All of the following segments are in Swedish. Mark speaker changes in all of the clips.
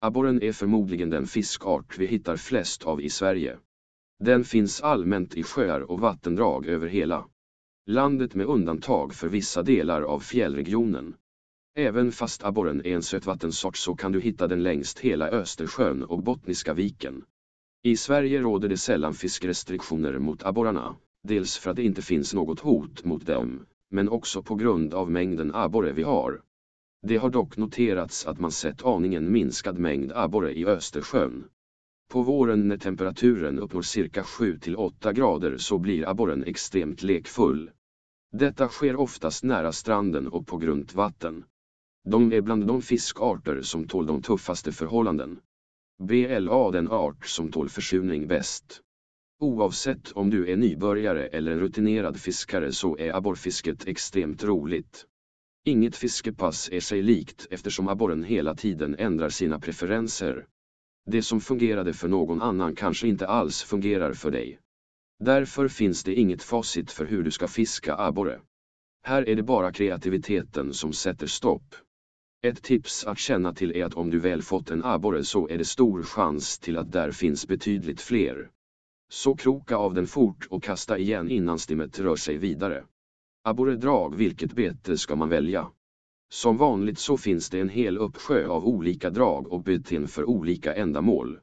Speaker 1: Abborren är förmodligen den fiskart vi hittar flest av i Sverige. Den finns allmänt i sjöar och vattendrag över hela landet med undantag för vissa delar av fjällregionen. Även fast abborren är en sötvattensort så kan du hitta den längst hela Östersjön och Bottniska viken. I Sverige råder det sällan fiskrestriktioner mot abborrarna, dels för att det inte finns något hot mot dem, men också på grund av mängden abborre vi har. Det har dock noterats att man sett aningen minskad mängd abborre i Östersjön. På våren när temperaturen uppnår cirka 7-8 grader så blir abborren extremt lekfull. Detta sker oftast nära stranden och på grunt vatten. De är bland de fiskarter som tål de tuffaste förhållanden. BLA den art som tål försurning bäst. Oavsett om du är nybörjare eller rutinerad fiskare så är abborrfisket extremt roligt. Inget fiskepass är sig likt eftersom abborren hela tiden ändrar sina preferenser. Det som fungerade för någon annan kanske inte alls fungerar för dig. Därför finns det inget facit för hur du ska fiska abborre. Här är det bara kreativiteten som sätter stopp. Ett tips att känna till är att om du väl fått en abborre så är det stor chans till att där finns betydligt fler. Så kroka av den fort och kasta igen innan stimmet rör sig vidare. Abborredrag vilket bete ska man välja? Som vanligt så finns det en hel uppsjö av olika drag och beten för olika ändamål.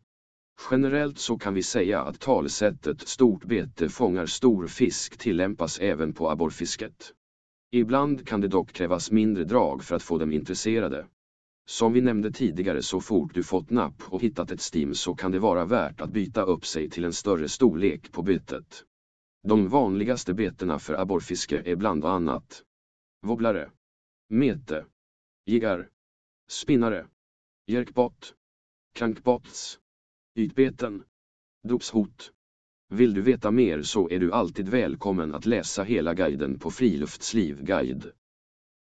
Speaker 1: Generellt så kan vi säga att talesättet stort bete fångar stor fisk tillämpas även på abborrfisket. Ibland kan det dock krävas mindre drag för att få dem intresserade. Som vi nämnde tidigare så fort du fått napp och hittat ett stim så kan det vara värt att byta upp sig till en större storlek på bytet. De vanligaste betena för abborrfiske är bland annat wobblare, mete, jiggar, spinnare, jerkbot, krankbots, ytbeten, dopshot. Vill du veta mer så är du alltid välkommen att läsa hela guiden på Friluftsliv Guide.